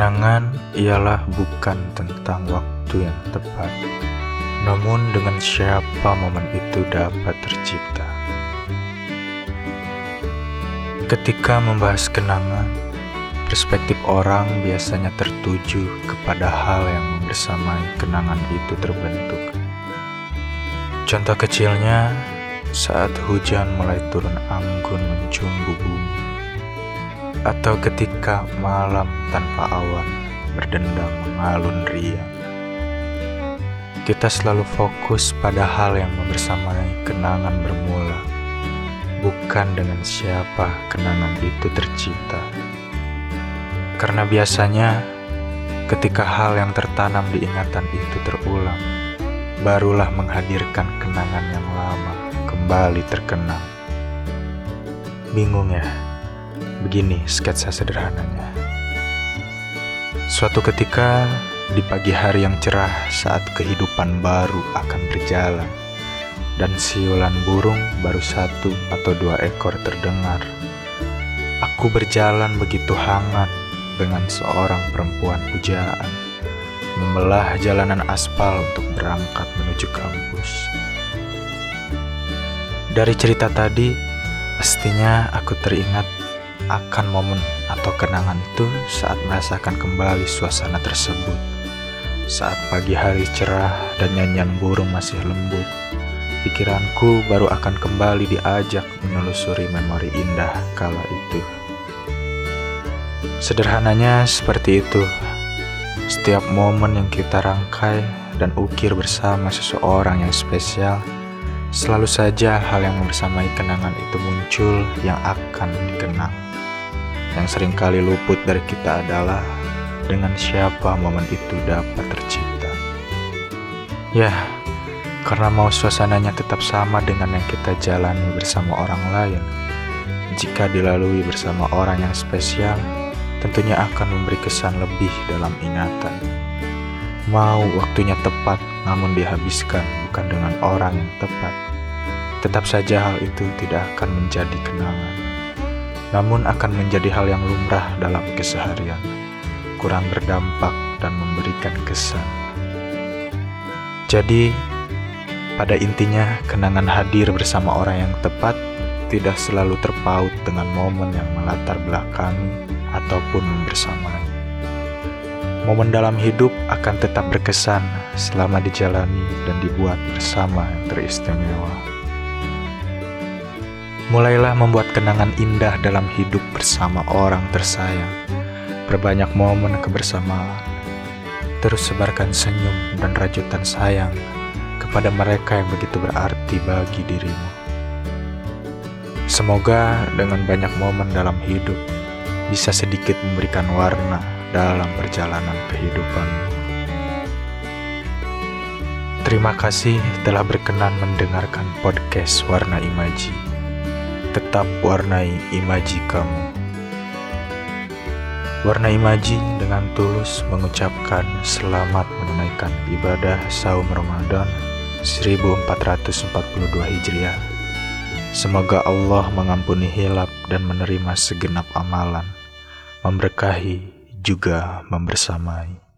Kenangan ialah bukan tentang waktu yang tepat, namun dengan siapa momen itu dapat tercipta. Ketika membahas kenangan, perspektif orang biasanya tertuju kepada hal yang membersamai kenangan itu terbentuk. Contoh kecilnya, saat hujan mulai turun anggun mencumbu bumi, atau ketika malam tanpa awan berdendang mengalun riang. Kita selalu fokus pada hal yang membersamai kenangan bermula, bukan dengan siapa kenangan itu tercipta. Karena biasanya, ketika hal yang tertanam di ingatan itu terulang, barulah menghadirkan kenangan yang lama kembali terkenang. Bingung ya? Begini sketsa sederhananya. Suatu ketika di pagi hari yang cerah saat kehidupan baru akan berjalan dan siulan burung baru satu atau dua ekor terdengar. Aku berjalan begitu hangat dengan seorang perempuan pujaan, membelah jalanan aspal untuk berangkat menuju kampus. Dari cerita tadi, pastinya aku teringat akan momen atau kenangan itu saat merasakan kembali suasana tersebut. Saat pagi hari cerah dan nyanyian burung masih lembut, pikiranku baru akan kembali diajak menelusuri memori indah kala itu. Sederhananya seperti itu. Setiap momen yang kita rangkai dan ukir bersama seseorang yang spesial Selalu saja hal yang membersamai kenangan itu muncul yang akan dikenang. Yang sering kali luput dari kita adalah dengan siapa momen itu dapat tercipta. Ya, karena mau suasananya tetap sama dengan yang kita jalani bersama orang lain. Jika dilalui bersama orang yang spesial, tentunya akan memberi kesan lebih dalam ingatan. Mau waktunya tepat, namun dihabiskan bukan dengan orang yang tepat. Tetap saja hal itu tidak akan menjadi kenangan, namun akan menjadi hal yang lumrah dalam keseharian, kurang berdampak dan memberikan kesan. Jadi, pada intinya, kenangan hadir bersama orang yang tepat tidak selalu terpaut dengan momen yang melatar belakangi ataupun membersamai. Momen dalam hidup akan tetap berkesan selama dijalani dan dibuat bersama yang teristimewa. Mulailah membuat kenangan indah dalam hidup bersama orang tersayang. Perbanyak momen kebersamaan. Terus sebarkan senyum dan rajutan sayang kepada mereka yang begitu berarti bagi dirimu. Semoga dengan banyak momen dalam hidup bisa sedikit memberikan warna dalam perjalanan kehidupan. Terima kasih telah berkenan mendengarkan podcast Warna Imaji. Tetap warnai imaji kamu. Warna Imaji dengan tulus mengucapkan selamat menunaikan ibadah saum Ramadan 1442 Hijriah. Semoga Allah mengampuni hilap dan menerima segenap amalan, memberkahi juga membersamai.